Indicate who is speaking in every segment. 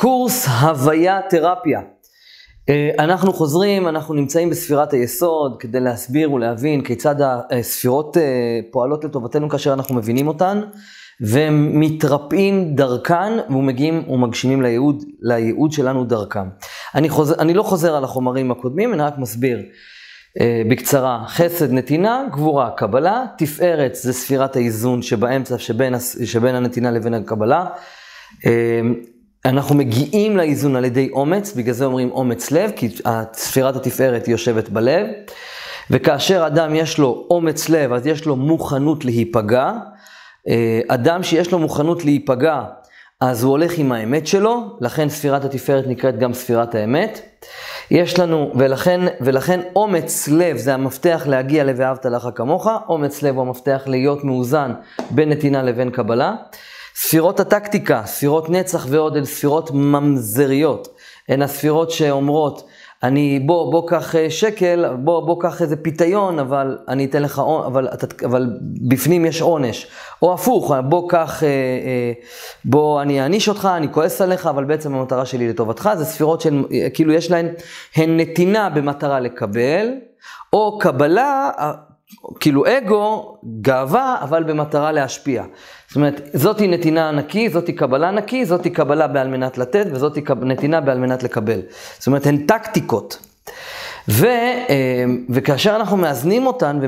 Speaker 1: קורס הוויה תרפיה. אה, אנחנו חוזרים, אנחנו נמצאים בספירת היסוד כדי להסביר ולהבין כיצד הספירות אה, פועלות לטובתנו כאשר אנחנו מבינים אותן, ומתרפאים דרכן ומגיעים ומגשימים לייעוד, לייעוד שלנו דרכם. אני, חוזר, אני לא חוזר על החומרים הקודמים, אני רק מסביר. אה, בקצרה, חסד נתינה, גבורה קבלה, תפארת זה ספירת האיזון שבאמצע, שבין, שבין הנתינה לבין הקבלה. אנחנו מגיעים לאיזון על ידי אומץ, בגלל זה אומרים אומץ לב, כי ספירת התפארת היא יושבת בלב. וכאשר אדם יש לו אומץ לב, אז יש לו מוכנות להיפגע. אה, אדם שיש לו מוכנות להיפגע, אז הוא הולך עם האמת שלו, לכן ספירת התפארת נקראת גם ספירת האמת. יש לנו, ולכן, ולכן אומץ לב זה המפתח להגיע ל"ואהבת לך כמוך", אומץ לב הוא המפתח להיות מאוזן בין נתינה לבין קבלה. ספירות הטקטיקה, ספירות נצח ועוד, הן ספירות ממזריות. הן הספירות שאומרות, אני, בוא, בוא קח אה, שקל, בוא, בוא קח איזה פיתיון, אבל אני אתן לך, אבל, אבל בפנים יש עונש. או הפוך, בוא קח, אה, אה, בוא, אני אעניש אותך, אני כועס עליך, אבל בעצם המטרה שלי לטובתך. זה ספירות שהן, כאילו יש להן, הן נתינה במטרה לקבל, או קבלה, כאילו אגו, גאווה, אבל במטרה להשפיע. זאת אומרת, זאתי נתינה נקי, זאתי קבלה נקי, זאתי קבלה בעל מנת לתת, וזאתי נתינה בעל מנת לקבל. זאת אומרת, הן טקטיקות. ו, אה, וכאשר אנחנו מאזנים אותן,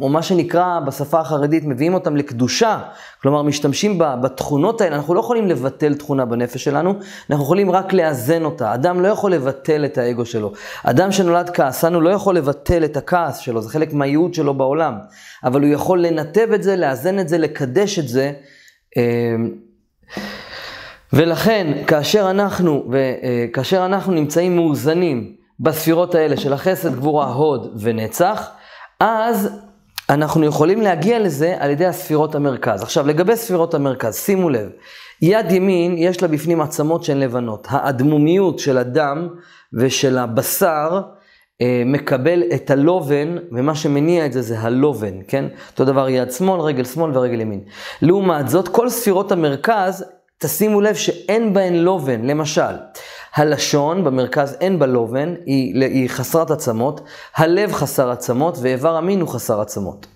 Speaker 1: או מה שנקרא בשפה החרדית, מביאים אותן לקדושה, כלומר משתמשים בתכונות האלה, אנחנו לא יכולים לבטל תכונה בנפש שלנו, אנחנו יכולים רק לאזן אותה. אדם לא יכול לבטל את האגו שלו. אדם שנולד כעסנו לא יכול לבטל את הכעס שלו, זה חלק מהייעוד שלו בעולם. אבל הוא יכול לנתב את זה, לאזן את זה, לקדש את זה. אה, ולכן, כאשר אנחנו, אה, אנחנו נמצאים מאוזנים, בספירות האלה של החסד, גבורה, הוד ונצח, אז אנחנו יכולים להגיע לזה על ידי הספירות המרכז. עכשיו, לגבי ספירות המרכז, שימו לב, יד ימין יש לה בפנים עצמות שהן לבנות. האדמומיות של הדם ושל הבשר אה, מקבל את הלובן, ומה שמניע את זה זה הלובן, כן? אותו דבר יד שמאל, רגל שמאל ורגל ימין. לעומת זאת, כל ספירות המרכז, תשימו לב שאין בהן לובן, למשל. הלשון, במרכז אין בה לובן, היא, היא חסרת עצמות, הלב חסר עצמות ואיבר המין הוא חסר עצמות.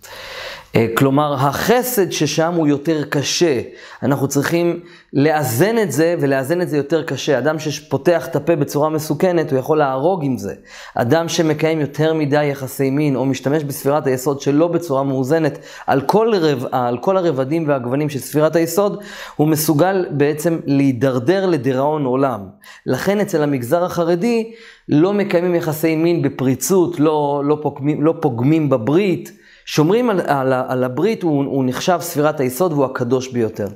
Speaker 1: אה, כלומר, החסד ששם הוא יותר קשה. אנחנו צריכים לאזן את זה, ולאזן את זה יותר קשה. אדם שפותח את הפה בצורה מסוכנת, הוא יכול להרוג עם זה. אדם שמקיים יותר מדי יחסי מין, או משתמש בספירת היסוד שלא בצורה מאוזנת, על כל, רב, על כל הרבדים והגוונים של ספירת היסוד, הוא מסוגל בעצם להידרדר לדיראון עולם. לכן אצל המגזר החרדי, לא מקיימים יחסי מין בפריצות, לא, לא, פוגמים, לא פוגמים בברית. שומרים על, על, על הברית, הוא, הוא נחשב ספירת היסוד והוא הקדוש ביותר.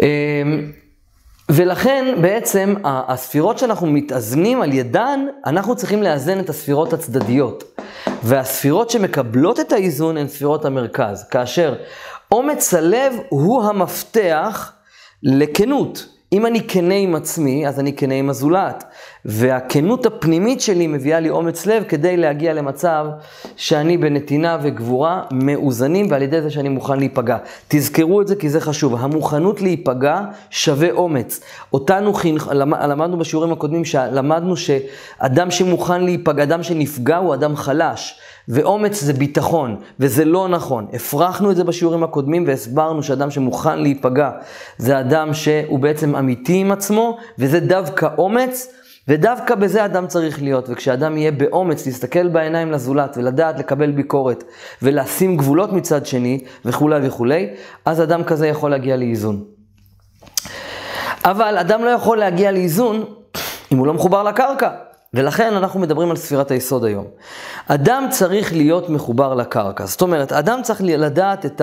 Speaker 1: אמ, ולכן בעצם הספירות שאנחנו מתאזנים על ידן, אנחנו צריכים לאזן את הספירות הצדדיות. והספירות שמקבלות את האיזון הן ספירות המרכז, כאשר אומץ הלב הוא המפתח לכנות. אם אני כנה עם עצמי, אז אני כנה עם הזולת. והכנות הפנימית שלי מביאה לי אומץ לב כדי להגיע למצב שאני בנתינה וגבורה מאוזנים, ועל ידי זה שאני מוכן להיפגע. תזכרו את זה כי זה חשוב. המוכנות להיפגע שווה אומץ. אותנו חינך, למדנו בשיעורים הקודמים, למדנו שאדם שמוכן להיפגע, אדם שנפגע הוא אדם חלש. ואומץ זה ביטחון, וזה לא נכון. הפרחנו את זה בשיעורים הקודמים והסברנו שאדם שמוכן להיפגע זה אדם שהוא בעצם אמיתי עם עצמו, וזה דווקא אומץ, ודווקא בזה אדם צריך להיות. וכשאדם יהיה באומץ להסתכל בעיניים לזולת ולדעת לקבל ביקורת ולשים גבולות מצד שני וכולי וכולי, אז אדם כזה יכול להגיע לאיזון. אבל אדם לא יכול להגיע לאיזון אם הוא לא מחובר לקרקע. ולכן אנחנו מדברים על ספירת היסוד היום. אדם צריך להיות מחובר לקרקע. זאת אומרת, אדם צריך לדעת את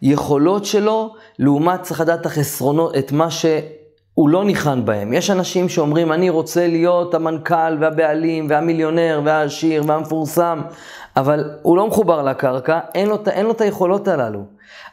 Speaker 1: היכולות שלו, לעומת צריך לדעת את החסרונות, את מה שהוא לא ניחן בהם. יש אנשים שאומרים, אני רוצה להיות המנכ"ל והבעלים והמיליונר והעשיר והמפורסם, אבל הוא לא מחובר לקרקע, אין לו, אין לו את היכולות הללו.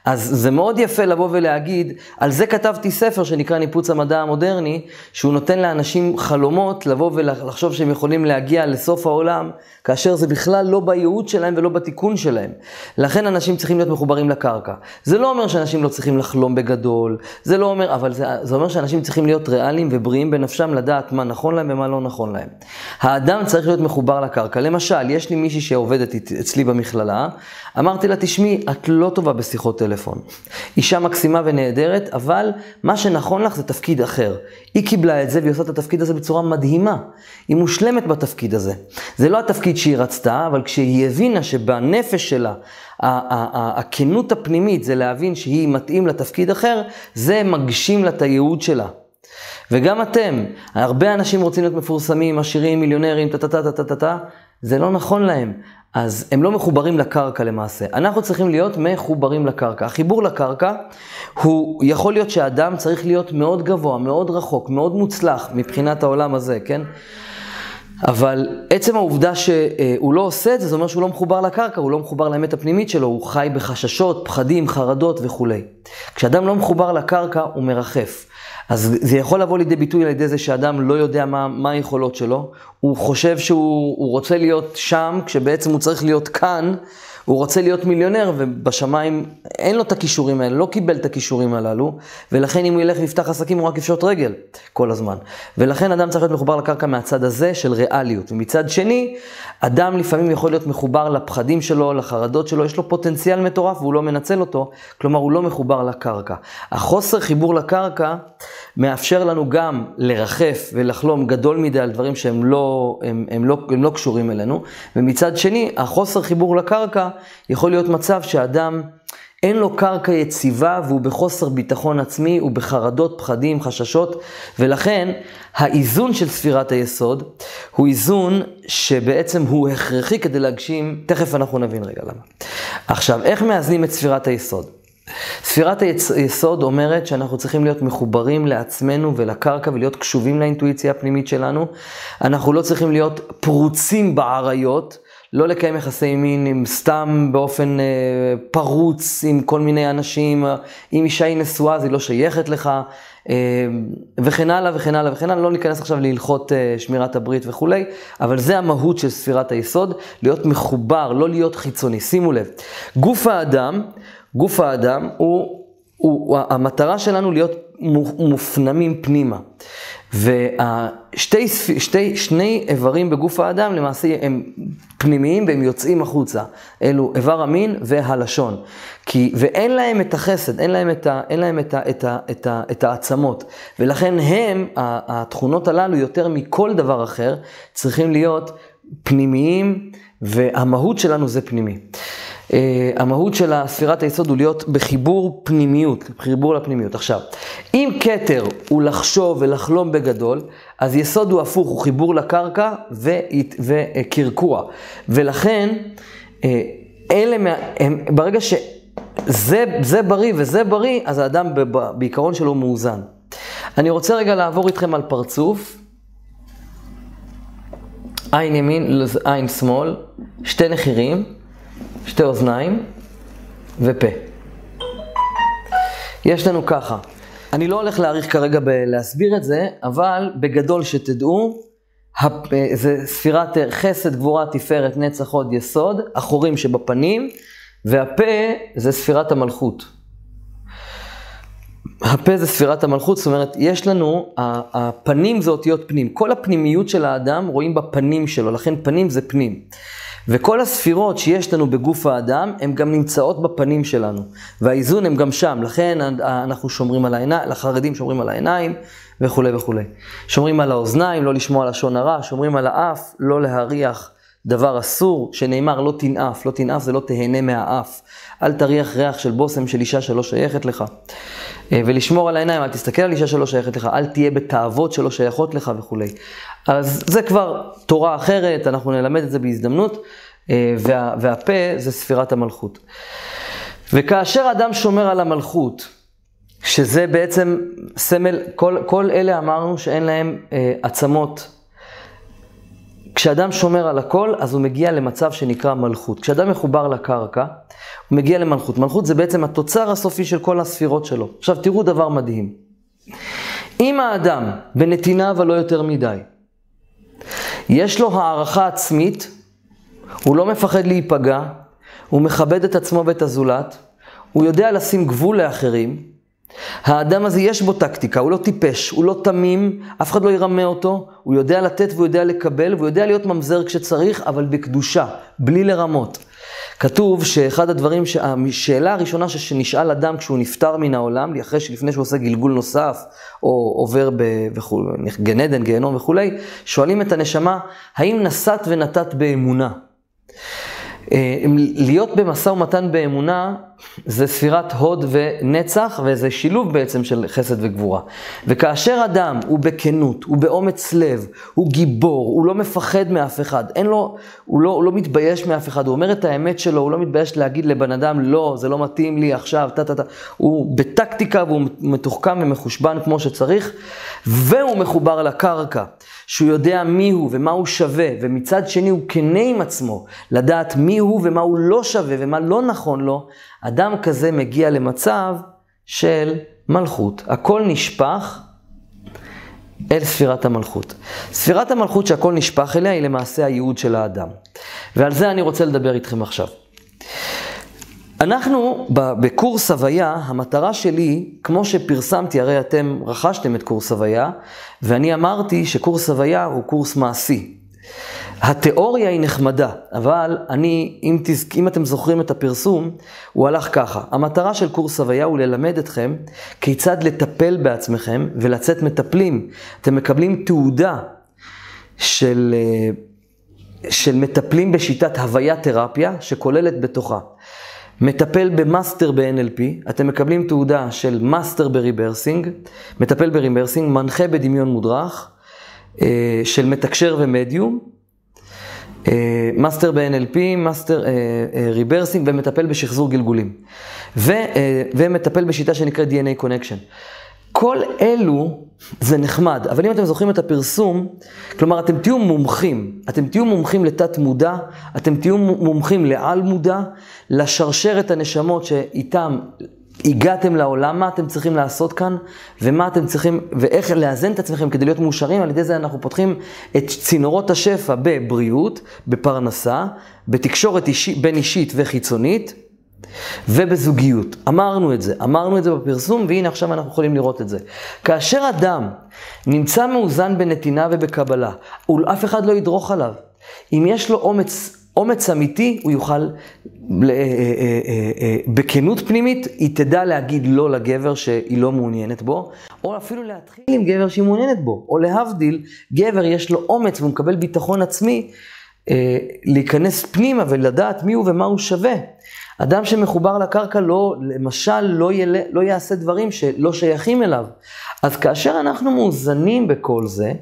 Speaker 1: אז זה מאוד יפה לבוא ולהגיד, על זה כתבתי ספר שנקרא ניפוץ המדע המודרני, שהוא נותן לאנשים חלומות לבוא ולחשוב שהם יכולים להגיע לסוף העולם, כאשר זה בכלל לא בייעוד שלהם ולא בתיקון שלהם. לכן אנשים צריכים להיות מחוברים לקרקע. זה לא אומר שאנשים לא צריכים לחלום בגדול, זה לא אומר, אבל זה, זה אומר שאנשים צריכים להיות ריאליים ובריאים בנפשם לדעת מה נכון להם ומה לא נכון להם. האדם צריך להיות מחובר לקרקע. למשל, יש לי מישהי שעובדת אצלי במכללה, אמרתי לה, תשמעי, את לא טובה בשיחות טלפון. אישה מקסימה ונהדרת, אבל מה שנכון לך זה תפקיד אחר. היא קיבלה את זה והיא עושה את התפקיד הזה בצורה מדהימה. היא מושלמת בתפקיד הזה. זה לא התפקיד שהיא רצתה, אבל כשהיא הבינה שבנפש שלה, הכנות הפנימית זה להבין שהיא מתאים לתפקיד אחר, זה מגשים לה את הייעוד שלה. וגם אתם, הרבה אנשים רוצים להיות מפורסמים, עשירים, מיליונרים, טה-טה-טה-טה-טה, זה לא נכון להם. אז הם לא מחוברים לקרקע למעשה. אנחנו צריכים להיות מחוברים לקרקע. החיבור לקרקע, הוא יכול להיות שאדם צריך להיות מאוד גבוה, מאוד רחוק, מאוד מוצלח מבחינת העולם הזה, כן? אבל עצם העובדה שהוא לא עושה את זה, זה אומר שהוא לא מחובר לקרקע, הוא לא מחובר לאמת הפנימית שלו, הוא חי בחששות, פחדים, חרדות וכולי. כשאדם לא מחובר לקרקע, הוא מרחף. אז זה יכול לבוא לידי ביטוי על ידי זה שאדם לא יודע מה, מה היכולות שלו, הוא חושב שהוא רוצה להיות שם, כשבעצם הוא צריך להיות כאן, הוא רוצה להיות מיליונר, ובשמיים אין לו את הכישורים האלה, לא קיבל את הכישורים הללו, ולכן אם הוא ילך ויפתח עסקים הוא רק יפשוט רגל כל הזמן. ולכן אדם צריך להיות מחובר לקרקע מהצד הזה של ריאליות. ומצד שני, אדם לפעמים יכול להיות מחובר לפחדים שלו, לחרדות שלו, יש לו פוטנציאל מטורף והוא לא מנצל אותו, כלומר הוא לא מחובר לקרקע. החוסר חיבור לקרקע מאפשר לנו גם לרחף ולחלום גדול מדי על דברים שהם לא, הם, הם לא, הם לא קשורים אלינו, ומצד שני, החוסר חיבור לקרקע יכול להיות מצב שאדם אין לו קרקע יציבה והוא בחוסר ביטחון עצמי, הוא בחרדות, פחדים, חששות, ולכן האיזון של ספירת היסוד הוא איזון שבעצם הוא הכרחי כדי להגשים, תכף אנחנו נבין רגע למה. עכשיו, איך מאזנים את ספירת היסוד? ספירת היסוד אומרת שאנחנו צריכים להיות מחוברים לעצמנו ולקרקע ולהיות קשובים לאינטואיציה הפנימית שלנו. אנחנו לא צריכים להיות פרוצים בעריות. לא לקיים יחסי מין עם סתם באופן אה, פרוץ עם כל מיני אנשים, אם אישה היא נשואה אז היא לא שייכת לך, אה, וכן הלאה וכן הלאה וכן הלאה, לא ניכנס עכשיו להלכות אה, שמירת הברית וכולי, אבל זה המהות של ספירת היסוד, להיות מחובר, לא להיות חיצוני. שימו לב, גוף האדם, גוף האדם הוא, הוא, הוא המטרה שלנו להיות מופנמים פנימה. ושתי שתי, שני איברים בגוף האדם למעשה הם פנימיים והם יוצאים החוצה. אלו איבר המין והלשון. כי, ואין להם את החסד, אין להם את, ה, אין להם את, ה, את, ה, את, ה, את העצמות. ולכן הם, התכונות הללו יותר מכל דבר אחר, צריכים להיות פנימיים, והמהות שלנו זה פנימי. Uh, המהות של ספירת היסוד הוא להיות בחיבור פנימיות, חיבור לפנימיות. עכשיו, אם כתר הוא לחשוב ולחלום בגדול, אז יסוד הוא הפוך, הוא חיבור לקרקע וקרקוע. ולכן, uh, אלה, הם, ברגע שזה בריא וזה בריא, אז האדם בעיקרון שלו מאוזן. אני רוצה רגע לעבור איתכם על פרצוף. עין ימין, עין שמאל, שתי נחירים. שתי אוזניים ופה. יש לנו ככה, אני לא הולך להאריך כרגע בלהסביר את זה, אבל בגדול שתדעו, זה ספירת חסד, גבורה, תפארת, נצח, הוד, יסוד, החורים שבפנים, והפה זה ספירת המלכות. הפה זה ספירת המלכות, זאת אומרת, יש לנו, הפנים זה אותיות פנים. כל הפנימיות של האדם רואים בפנים שלו, לכן פנים זה פנים. וכל הספירות שיש לנו בגוף האדם, הן גם נמצאות בפנים שלנו. והאיזון הם גם שם, לכן אנחנו שומרים על העיניים, לחרדים שומרים על העיניים וכולי וכולי. שומרים על האוזניים, לא לשמוע לשון הרע, שומרים על האף, לא להריח דבר אסור, שנאמר לא תנאף, לא תנאף זה לא תהנה מהאף. אל תריח ריח של בושם של אישה שלא שייכת לך. אה, ולשמור על העיניים, אל תסתכל על אישה שלא שייכת לך, אל תהיה בתאוות שלא שייכות לך וכולי. אז זה כבר תורה אחרת, אנחנו נלמד את זה בהזדמנות, אה, וה, והפה זה ספירת המלכות. וכאשר אדם שומר על המלכות, שזה בעצם סמל, כל, כל אלה אמרנו שאין להם אה, עצמות. כשאדם שומר על הכל, אז הוא מגיע למצב שנקרא מלכות. כשאדם מחובר לקרקע, הוא מגיע למלכות. מלכות זה בעצם התוצר הסופי של כל הספירות שלו. עכשיו תראו דבר מדהים. אם האדם בנתינה אבל לא יותר מדי, יש לו הערכה עצמית, הוא לא מפחד להיפגע, הוא מכבד את עצמו ואת הזולת, הוא יודע לשים גבול לאחרים, האדם הזה יש בו טקטיקה, הוא לא טיפש, הוא לא תמים, אף אחד לא ירמה אותו, הוא יודע לתת והוא יודע לקבל, והוא יודע להיות ממזר כשצריך, אבל בקדושה, בלי לרמות. כתוב שאחד הדברים, השאלה הראשונה שנשאל אדם כשהוא נפטר מן העולם, אחרי שלפני שהוא עושה גלגול נוסף, או עובר בגן עדן, גיהנום וכולי, שואלים את הנשמה, האם נשאת ונתת באמונה? אה, להיות במשא ומתן באמונה זה ספירת הוד ונצח, וזה שילוב בעצם של חסד וגבורה. וכאשר אדם הוא בכנות, הוא באומץ לב, הוא גיבור, הוא לא מפחד מאף אחד, אין לו, הוא לא, הוא לא מתבייש מאף אחד, הוא אומר את האמת שלו, הוא לא מתבייש להגיד לבן אדם, לא, זה לא מתאים לי עכשיו, טה טה טה. הוא בטקטיקה והוא מתוחכם ומחושבן כמו שצריך, והוא מחובר לקרקע. שהוא יודע מי הוא ומה הוא שווה, ומצד שני הוא כנה עם עצמו, לדעת מי הוא ומה הוא לא שווה ומה לא נכון לו, אדם כזה מגיע למצב של מלכות. הכל נשפך אל ספירת המלכות. ספירת המלכות שהכל נשפך אליה היא למעשה הייעוד של האדם. ועל זה אני רוצה לדבר איתכם עכשיו. אנחנו בקורס הוויה, המטרה שלי, כמו שפרסמתי, הרי אתם רכשתם את קורס הוויה, ואני אמרתי שקורס הוויה הוא קורס מעשי. התיאוריה היא נחמדה, אבל אני, אם, תז... אם אתם זוכרים את הפרסום, הוא הלך ככה. המטרה של קורס הוויה הוא ללמד אתכם כיצד לטפל בעצמכם ולצאת מטפלים. אתם מקבלים תעודה של, אה, של מטפלים בשיטת הוויה תרפיה, שכוללת בתוכה מטפל במאסטר ב-NLP, אתם מקבלים תעודה של מאסטר ב rebirthing, מטפל ב rebirthing, מנחה בדמיון מודרך, אה, של מתקשר ומדיום, אה, מאסטר ב-NLP, מאסטר rebirthing ומטפל בשחזור גלגולים. ו, אה, ומטפל בשיטה שנקראת DNA Connection. כל אלו זה נחמד, אבל אם אתם זוכרים את הפרסום, כלומר אתם תהיו מומחים, אתם תהיו מומחים לתת מודע, אתם תהיו מומחים לעל מודע, לשרשרת הנשמות שאיתם הגעתם לעולם, מה אתם צריכים לעשות כאן, ומה אתם צריכים, ואיך לאזן את עצמכם כדי להיות מאושרים, על ידי זה אנחנו פותחים את צינורות השפע בבריאות, בפרנסה, בתקשורת אישי, בין אישית וחיצונית. ובזוגיות. אמרנו את זה, אמרנו את זה בפרסום, והנה עכשיו אנחנו יכולים לראות את זה. כאשר אדם נמצא מאוזן בנתינה ובקבלה, אף אחד לא ידרוך עליו. אם יש לו אומץ, אומץ אמיתי, הוא יוכל, אה, אה, אה, בכנות פנימית, היא תדע להגיד לא לגבר שהיא לא מעוניינת בו, או אפילו להתחיל עם גבר שהיא מעוניינת בו, או להבדיל, גבר יש לו אומץ והוא מקבל ביטחון עצמי, להיכנס פנימה ולדעת מי הוא ומה הוא שווה. אדם שמחובר לקרקע לא, למשל, לא, ילה, לא יעשה דברים שלא שייכים אליו. אז כאשר אנחנו מאוזנים בכל זה,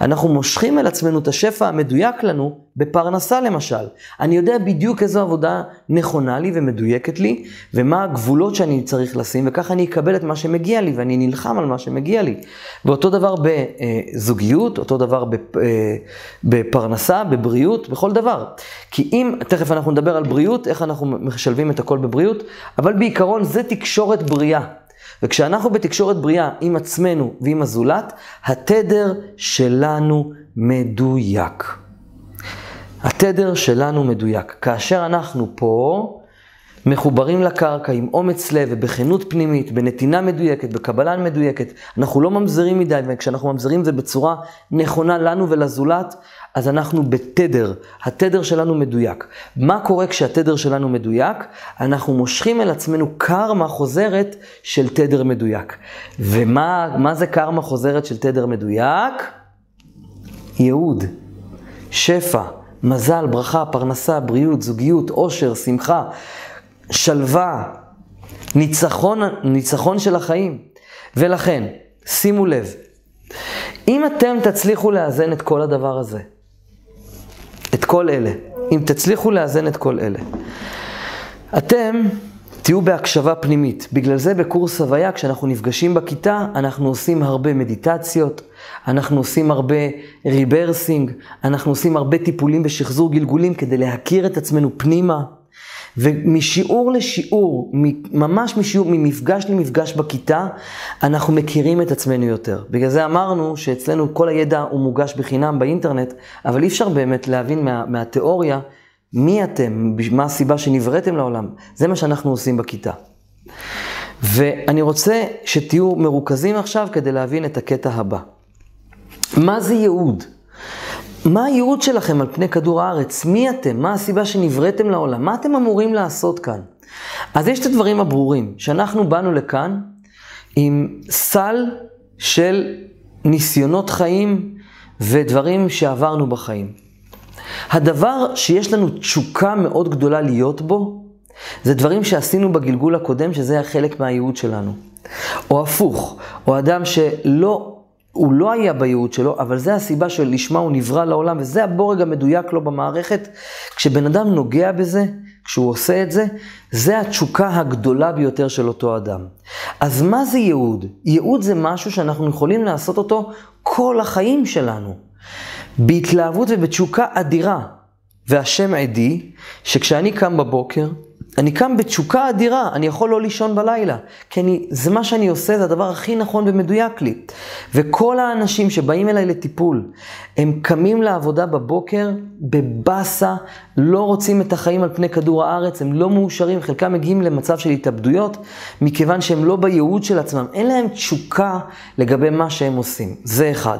Speaker 1: אנחנו מושכים אל עצמנו את השפע המדויק לנו בפרנסה למשל. אני יודע בדיוק איזו עבודה נכונה לי ומדויקת לי, ומה הגבולות שאני צריך לשים, וככה אני אקבל את מה שמגיע לי, ואני נלחם על מה שמגיע לי. ואותו דבר בזוגיות, אותו דבר אה, בפרנסה, בבריאות, בכל דבר. כי אם, תכף אנחנו נדבר על בריאות, איך אנחנו משלבים את הכל בבריאות, אבל בעיקרון זה תקשורת בריאה. וכשאנחנו בתקשורת בריאה עם עצמנו ועם הזולת, התדר שלנו מדויק. התדר שלנו מדויק. כאשר אנחנו פה מחוברים לקרקע עם אומץ לב ובכנות פנימית, בנתינה מדויקת, בקבלה מדויקת, אנחנו לא ממזרים מדי, וכשאנחנו ממזרים זה בצורה נכונה לנו ולזולת, אז אנחנו בתדר, התדר שלנו מדויק. מה קורה כשהתדר שלנו מדויק? אנחנו מושכים אל עצמנו קרמה חוזרת של תדר מדויק. ומה זה קרמה חוזרת של תדר מדויק? ייעוד, שפע, מזל, ברכה, פרנסה, בריאות, זוגיות, עושר, שמחה, שלווה, ניצחון, ניצחון של החיים. ולכן, שימו לב, אם אתם תצליחו לאזן את כל הדבר הזה, את כל אלה, אם תצליחו לאזן את כל אלה, אתם תהיו בהקשבה פנימית. בגלל זה בקורס הוויה, כשאנחנו נפגשים בכיתה, אנחנו עושים הרבה מדיטציות, אנחנו עושים הרבה ריברסינג, אנחנו עושים הרבה טיפולים בשחזור גלגולים כדי להכיר את עצמנו פנימה. ומשיעור לשיעור, ממש משיעור, ממפגש למפגש בכיתה, אנחנו מכירים את עצמנו יותר. בגלל זה אמרנו שאצלנו כל הידע הוא מוגש בחינם באינטרנט, אבל אי אפשר באמת להבין מה, מהתיאוריה מי אתם, מה הסיבה שנבראתם לעולם. זה מה שאנחנו עושים בכיתה. ואני רוצה שתהיו מרוכזים עכשיו כדי להבין את הקטע הבא. מה זה ייעוד? מה הייעוד שלכם על פני כדור הארץ? מי אתם? מה הסיבה שנבראתם לעולם? מה אתם אמורים לעשות כאן? אז יש את הדברים הברורים, שאנחנו באנו לכאן עם סל של ניסיונות חיים ודברים שעברנו בחיים. הדבר שיש לנו תשוקה מאוד גדולה להיות בו, זה דברים שעשינו בגלגול הקודם, שזה היה חלק מהייעוד שלנו. או הפוך, או אדם שלא, הוא לא היה בייעוד שלו, אבל זה הסיבה שלשמה הוא נברא לעולם, וזה הבורג המדויק לו במערכת. כשבן אדם נוגע בזה, כשהוא עושה את זה, זה התשוקה הגדולה ביותר של אותו אדם. אז מה זה ייעוד? ייעוד זה משהו שאנחנו יכולים לעשות אותו כל החיים שלנו. בהתלהבות ובתשוקה אדירה. והשם עדי, שכשאני קם בבוקר, אני קם בתשוקה אדירה, אני יכול לא לישון בלילה, כי אני, זה מה שאני עושה, זה הדבר הכי נכון ומדויק לי. וכל האנשים שבאים אליי לטיפול, הם קמים לעבודה בבוקר בבאסה, לא רוצים את החיים על פני כדור הארץ, הם לא מאושרים, חלקם מגיעים למצב של התאבדויות, מכיוון שהם לא בייעוד של עצמם, אין להם תשוקה לגבי מה שהם עושים, זה אחד.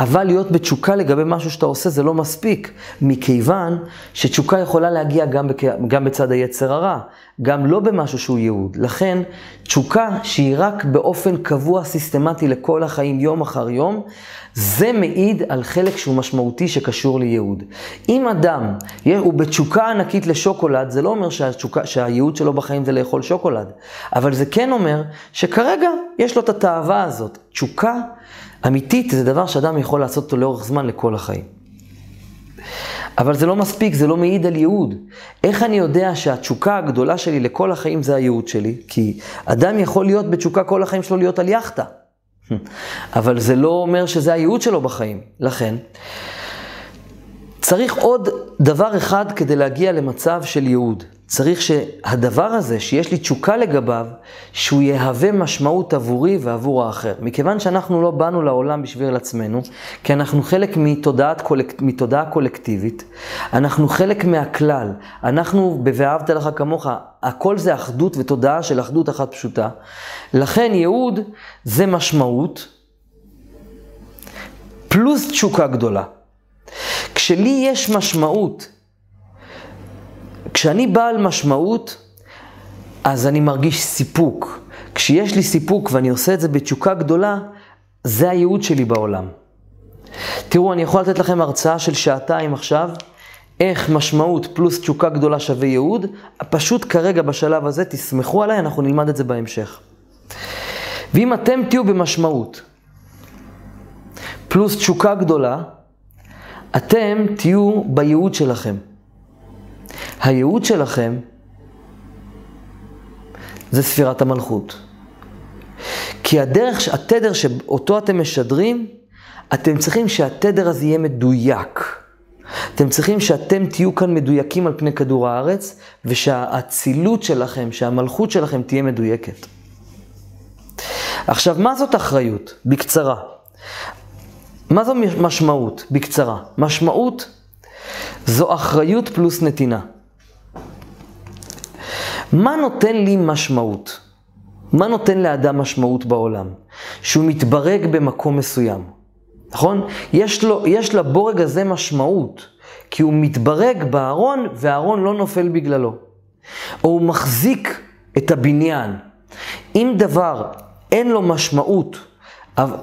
Speaker 1: אבל להיות בתשוקה לגבי משהו שאתה עושה זה לא מספיק, מכיוון שתשוקה יכולה להגיע גם, בק... גם בצד היצר הרע. גם לא במשהו שהוא ייעוד. לכן, תשוקה שהיא רק באופן קבוע, סיסטמטי לכל החיים, יום אחר יום, זה מעיד על חלק שהוא משמעותי שקשור לייעוד. אם אדם הוא בתשוקה ענקית לשוקולד, זה לא אומר שהתשוקה, שהייעוד שלו בחיים זה לאכול שוקולד, אבל זה כן אומר שכרגע יש לו את התאווה הזאת. תשוקה אמיתית זה דבר שאדם יכול לעשות אותו לאורך זמן לכל החיים. אבל זה לא מספיק, זה לא מעיד על ייעוד. איך אני יודע שהתשוקה הגדולה שלי לכל החיים זה הייעוד שלי? כי אדם יכול להיות בתשוקה כל החיים שלו להיות על יאכטה. אבל זה לא אומר שזה הייעוד שלו בחיים. לכן, צריך עוד דבר אחד כדי להגיע למצב של ייעוד. צריך שהדבר הזה, שיש לי תשוקה לגביו, שהוא יהווה משמעות עבורי ועבור האחר. מכיוון שאנחנו לא באנו לעולם בשביל עצמנו, כי אנחנו חלק מתודעת. מתודעה קולקטיבית, אנחנו חלק מהכלל, אנחנו ב"ואהבת לך כמוך", הכל זה אחדות ותודעה של אחדות אחת פשוטה. לכן ייעוד זה משמעות פלוס תשוקה גדולה. כשלי יש משמעות כשאני בעל משמעות, אז אני מרגיש סיפוק. כשיש לי סיפוק ואני עושה את זה בתשוקה גדולה, זה הייעוד שלי בעולם. תראו, אני יכול לתת לכם הרצאה של שעתיים עכשיו, איך משמעות פלוס תשוקה גדולה שווה ייעוד. פשוט כרגע בשלב הזה, תסמכו עליי, אנחנו נלמד את זה בהמשך. ואם אתם תהיו במשמעות פלוס תשוקה גדולה, אתם תהיו בייעוד שלכם. הייעוד שלכם זה ספירת המלכות. כי הדרך, התדר שאותו אתם משדרים, אתם צריכים שהתדר הזה יהיה מדויק. אתם צריכים שאתם תהיו כאן מדויקים על פני כדור הארץ, ושהאצילות שלכם, שהמלכות שלכם תהיה מדויקת. עכשיו, מה זאת אחריות? בקצרה. מה זו משמעות? בקצרה. משמעות זו אחריות פלוס נתינה. מה נותן לי משמעות? מה נותן לאדם משמעות בעולם? שהוא מתברג במקום מסוים, נכון? יש, לו, יש לבורג הזה משמעות, כי הוא מתברג בארון והארון לא נופל בגללו. או הוא מחזיק את הבניין. אם דבר אין לו משמעות,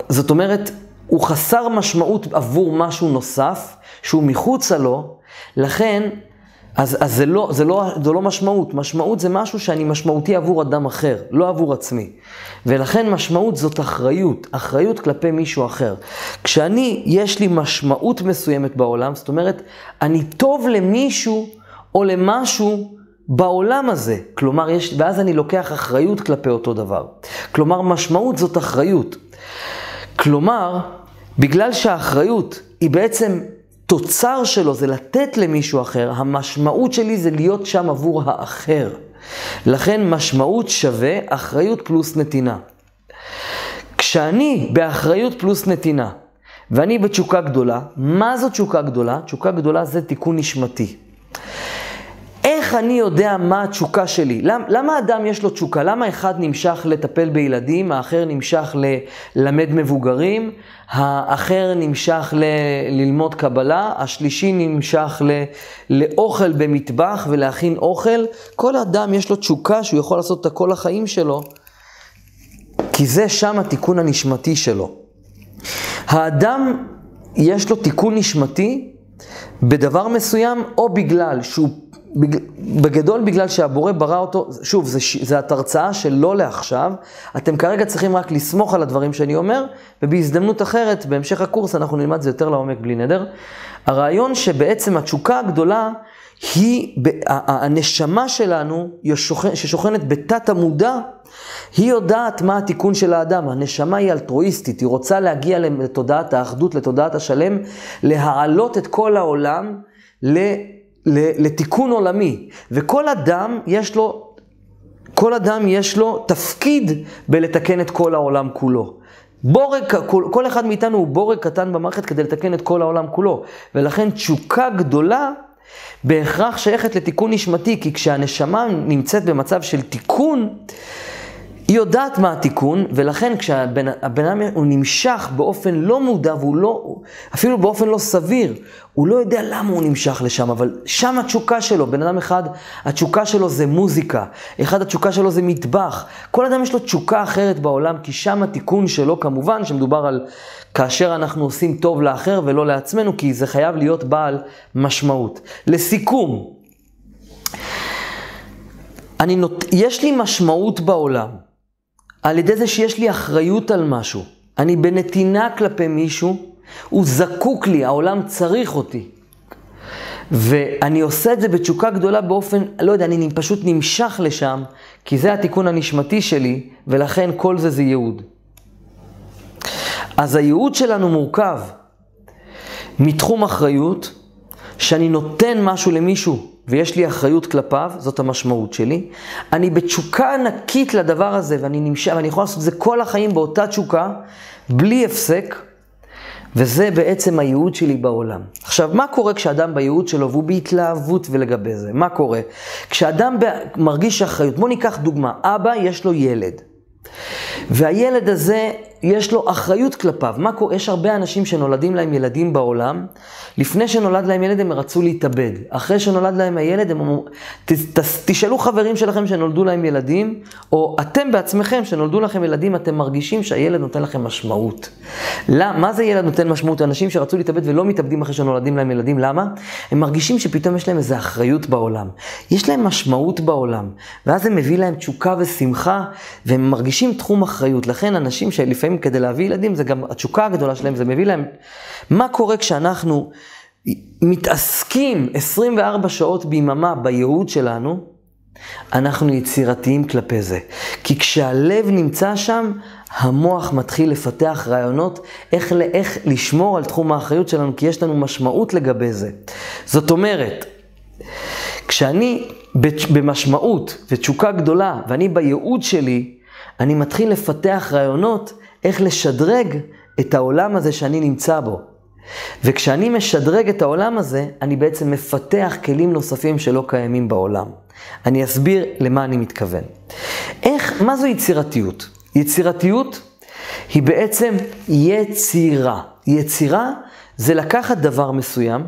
Speaker 1: זאת אומרת, הוא חסר משמעות עבור משהו נוסף, שהוא מחוצה לו, לכן אז, אז זה, לא, זה, לא, זה לא משמעות, משמעות זה משהו שאני משמעותי עבור אדם אחר, לא עבור עצמי. ולכן משמעות זאת אחריות, אחריות כלפי מישהו אחר. כשאני, יש לי משמעות מסוימת בעולם, זאת אומרת, אני טוב למישהו או למשהו בעולם הזה. כלומר, יש, ואז אני לוקח אחריות כלפי אותו דבר. כלומר, משמעות זאת אחריות. כלומר, בגלל שהאחריות היא בעצם התוצר שלו זה לתת למישהו אחר, המשמעות שלי זה להיות שם עבור האחר. לכן משמעות שווה אחריות פלוס נתינה. כשאני באחריות פלוס נתינה, ואני בתשוקה גדולה, מה זו תשוקה גדולה? תשוקה גדולה זה תיקון נשמתי. איך אני יודע מה התשוקה שלי? למ, למה אדם יש לו תשוקה? למה אחד נמשך לטפל בילדים, האחר נמשך ללמד מבוגרים, האחר נמשך ל, ללמוד קבלה, השלישי נמשך ל, לאוכל במטבח ולהכין אוכל? כל אדם יש לו תשוקה שהוא יכול לעשות את כל החיים שלו, כי זה שם התיקון הנשמתי שלו. האדם יש לו תיקון נשמתי בדבר מסוים, או בגלל שהוא בגדול בגלל שהבורא ברא אותו, שוב, זו התרצאה לא לעכשיו, אתם כרגע צריכים רק לסמוך על הדברים שאני אומר, ובהזדמנות אחרת, בהמשך הקורס, אנחנו נלמד את זה יותר לעומק בלי נדר. הרעיון שבעצם התשוקה הגדולה היא, הנשמה שלנו, ששוכנת בתת המודע, היא יודעת מה התיקון של האדם. הנשמה היא אלטרואיסטית, היא רוצה להגיע לתודעת האחדות, לתודעת השלם, להעלות את כל העולם ל... לתיקון עולמי, וכל אדם יש לו, כל אדם יש לו תפקיד בלתקן את כל העולם כולו. בורג, כל, כל אחד מאיתנו הוא בורג קטן במערכת כדי לתקן את כל העולם כולו, ולכן תשוקה גדולה בהכרח שייכת לתיקון נשמתי, כי כשהנשמה נמצאת במצב של תיקון, היא יודעת מה התיקון, ולכן כשהבן אדם הוא נמשך באופן לא מודע, והוא לא, אפילו באופן לא סביר, הוא לא יודע למה הוא נמשך לשם, אבל שם התשוקה שלו, בן אדם אחד, התשוקה שלו זה מוזיקה, אחד התשוקה שלו זה מטבח, כל אדם יש לו תשוקה אחרת בעולם, כי שם התיקון שלו, כמובן שמדובר על כאשר אנחנו עושים טוב לאחר ולא לעצמנו, כי זה חייב להיות בעל משמעות. לסיכום, אני נות... יש לי משמעות בעולם. על ידי זה שיש לי אחריות על משהו. אני בנתינה כלפי מישהו, הוא זקוק לי, העולם צריך אותי. ואני עושה את זה בתשוקה גדולה באופן, לא יודע, אני פשוט נמשך לשם, כי זה התיקון הנשמתי שלי, ולכן כל זה זה ייעוד. אז הייעוד שלנו מורכב מתחום אחריות, שאני נותן משהו למישהו ויש לי אחריות כלפיו, זאת המשמעות שלי. אני בתשוקה ענקית לדבר הזה, ואני נמשך, ואני יכול לעשות את זה כל החיים באותה תשוקה, בלי הפסק, וזה בעצם הייעוד שלי בעולם. עכשיו, מה קורה כשאדם בייעוד שלו והוא בהתלהבות ולגבי זה? מה קורה? כשאדם מרגיש אחריות, בואו ניקח דוגמה, אבא יש לו ילד, והילד הזה יש לו אחריות כלפיו. מה קורה? יש הרבה אנשים שנולדים להם ילדים בעולם, לפני שנולד להם ילד הם רצו להתאבד. אחרי שנולד להם הילד הם אמרו, ת, ת, תשאלו חברים שלכם שנולדו להם ילדים, או אתם בעצמכם שנולדו לכם ילדים, אתם מרגישים שהילד נותן לכם משמעות. למה? מה זה ילד נותן משמעות? אנשים שרצו להתאבד ולא מתאבדים אחרי שנולדים להם ילדים, למה? הם מרגישים שפתאום יש להם איזו אחריות בעולם. יש להם משמעות בעולם, ואז זה מביא להם תשוקה ושמחה, והם מרגישים תחום אחריות. לכן אנשים שלפעמים כדי להביא ילדים, זה גם התשוקה הגדולה שלהם, זה מביא להם... מה קורה כשאנחנו מתעסקים 24 שעות ביממה בייעוד שלנו, אנחנו יצירתיים כלפי זה. כי כשהלב נמצא שם, המוח מתחיל לפתח רעיונות איך, איך לשמור על תחום האחריות שלנו, כי יש לנו משמעות לגבי זה. זאת אומרת, כשאני במשמעות ותשוקה גדולה, ואני בייעוד שלי, אני מתחיל לפתח רעיונות איך לשדרג את העולם הזה שאני נמצא בו. וכשאני משדרג את העולם הזה, אני בעצם מפתח כלים נוספים שלא קיימים בעולם. אני אסביר למה אני מתכוון. איך, מה זו יצירתיות? יצירתיות היא בעצם יצירה. יצירה זה לקחת דבר מסוים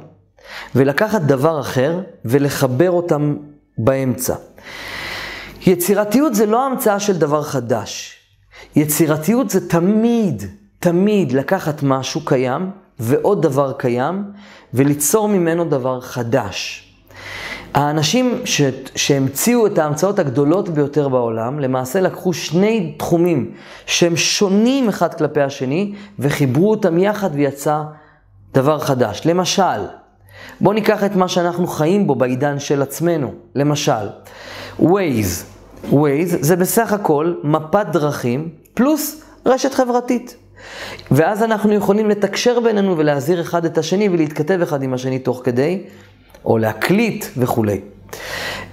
Speaker 1: ולקחת דבר אחר ולחבר אותם באמצע. יצירתיות זה לא המצאה של דבר חדש. יצירתיות זה תמיד, תמיד לקחת משהו קיים ועוד דבר קיים, וליצור ממנו דבר חדש. האנשים ש... שהמציאו את ההמצאות הגדולות ביותר בעולם, למעשה לקחו שני תחומים שהם שונים אחד כלפי השני, וחיברו אותם יחד ויצא דבר חדש. למשל, בואו ניקח את מה שאנחנו חיים בו בעידן של עצמנו. למשל, Waze. Waze זה בסך הכל מפת דרכים פלוס רשת חברתית. ואז אנחנו יכולים לתקשר בינינו ולהזהיר אחד את השני ולהתכתב אחד עם השני תוך כדי, או להקליט וכולי.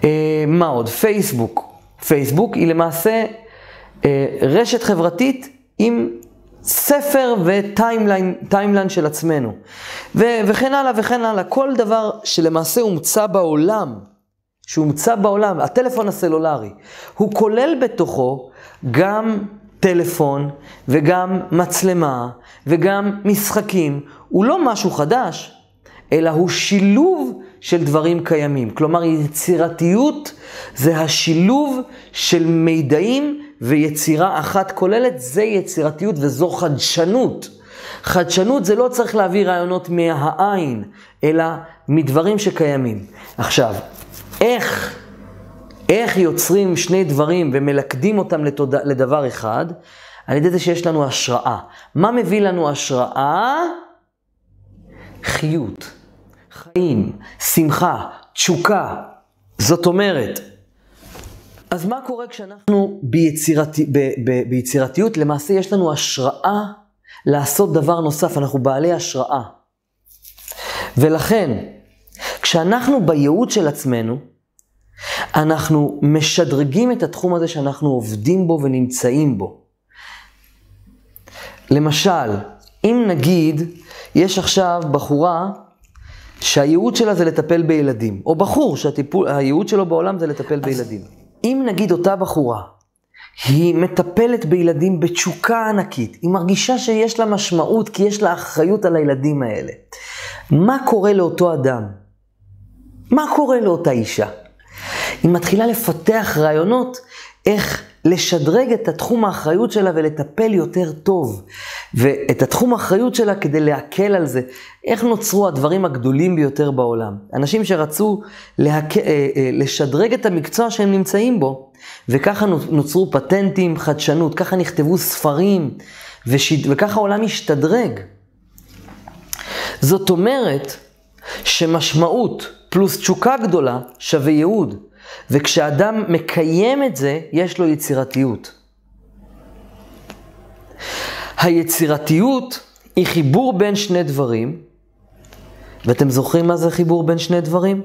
Speaker 1: אה, מה עוד? פייסבוק. פייסבוק היא למעשה אה, רשת חברתית עם ספר וטיימליין של עצמנו. ו- וכן הלאה וכן הלאה. כל דבר שלמעשה הומצא בעולם, שהומצא בעולם, הטלפון הסלולרי, הוא כולל בתוכו גם טלפון וגם מצלמה וגם משחקים. הוא לא משהו חדש, אלא הוא שילוב של דברים קיימים. כלומר, יצירתיות זה השילוב של מידעים ויצירה אחת כוללת, זה יצירתיות וזו חדשנות. חדשנות זה לא צריך להביא רעיונות מהעין, אלא מדברים שקיימים. עכשיו, איך, איך יוצרים שני דברים ומלכדים אותם לתוד... לדבר אחד? על ידי זה שיש לנו השראה. מה מביא לנו השראה? חיות, חיים, שמחה, תשוקה. זאת אומרת, אז מה קורה כשאנחנו ביצירת, ב, ב, ביצירתיות? למעשה יש לנו השראה לעשות דבר נוסף, אנחנו בעלי השראה. ולכן, כשאנחנו בייעוד של עצמנו, אנחנו משדרגים את התחום הזה שאנחנו עובדים בו ונמצאים בו. למשל, אם נגיד, יש עכשיו בחורה שהייעוד שלה זה לטפל בילדים, או בחור שהייעוד שלו בעולם זה לטפל בילדים. אם נגיד אותה בחורה, היא מטפלת בילדים בתשוקה ענקית, היא מרגישה שיש לה משמעות כי יש לה אחריות על הילדים האלה. מה קורה לאותו אדם? מה קורה לאותה אישה? היא מתחילה לפתח רעיונות איך לשדרג את התחום האחריות שלה ולטפל יותר טוב. ואת התחום האחריות שלה כדי להקל על זה. איך נוצרו הדברים הגדולים ביותר בעולם? אנשים שרצו להק... אה, אה, לשדרג את המקצוע שהם נמצאים בו, וככה נוצרו פטנטים, חדשנות, ככה נכתבו ספרים, ושד... וככה העולם השתדרג. זאת אומרת שמשמעות פלוס תשוקה גדולה שווה ייעוד. וכשאדם מקיים את זה, יש לו יצירתיות. היצירתיות היא חיבור בין שני דברים, ואתם זוכרים מה זה חיבור בין שני דברים?